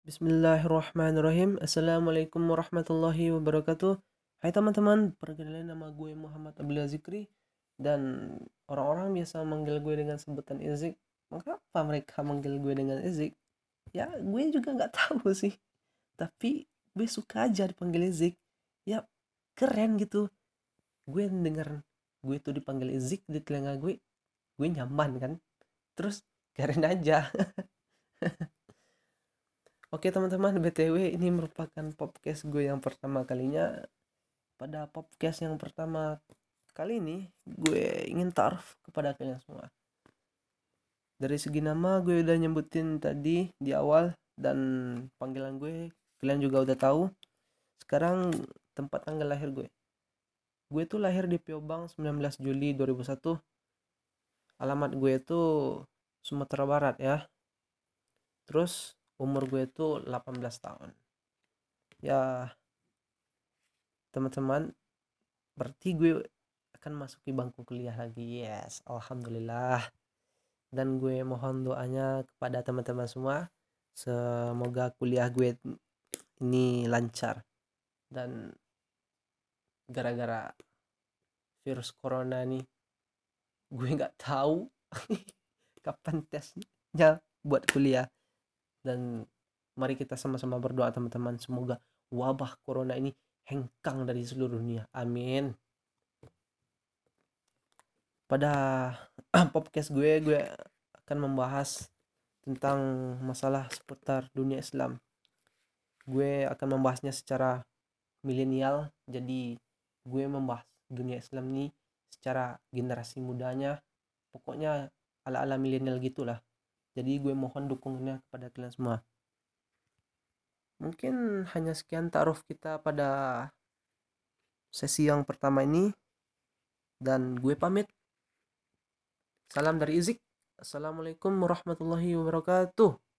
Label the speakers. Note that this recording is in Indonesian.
Speaker 1: Bismillahirrahmanirrahim. Assalamualaikum warahmatullahi wabarakatuh. Hai teman-teman, perkenalkan nama gue Muhammad Abdullah Zikri dan orang-orang biasa manggil gue dengan sebutan Izik. Mengapa mereka manggil gue dengan Izik? Ya, gue juga nggak tahu sih. Tapi gue suka aja dipanggil Izik. Ya, keren gitu. Gue denger gue tuh dipanggil Izik di telinga gue, gue nyaman kan. Terus keren aja. Oke teman-teman, BTW ini merupakan podcast gue yang pertama kalinya. Pada podcast yang pertama kali ini, gue ingin taruh kepada kalian semua. Dari segi nama gue udah nyebutin tadi di awal dan panggilan gue kalian juga udah tahu. Sekarang tempat tanggal lahir gue. Gue tuh lahir di Piobang 19 Juli 2001. Alamat gue itu Sumatera Barat ya. Terus umur gue itu 18 tahun. Ya teman-teman berarti gue akan masuki bangku kuliah lagi. Yes, alhamdulillah. Dan gue mohon doanya kepada teman-teman semua semoga kuliah gue ini lancar dan gara-gara virus corona nih gue nggak tahu kapan tesnya buat kuliah dan mari kita sama-sama berdoa teman-teman. Semoga wabah corona ini hengkang dari seluruh dunia. Amin. Pada podcast gue gue akan membahas tentang masalah seputar dunia Islam. Gue akan membahasnya secara milenial jadi gue membahas dunia Islam ini secara generasi mudanya. Pokoknya ala-ala milenial gitulah jadi gue mohon dukungannya kepada kalian semua. Mungkin hanya sekian taruh kita pada sesi yang pertama ini. Dan gue pamit. Salam dari Izik assalamualaikum warahmatullahi wabarakatuh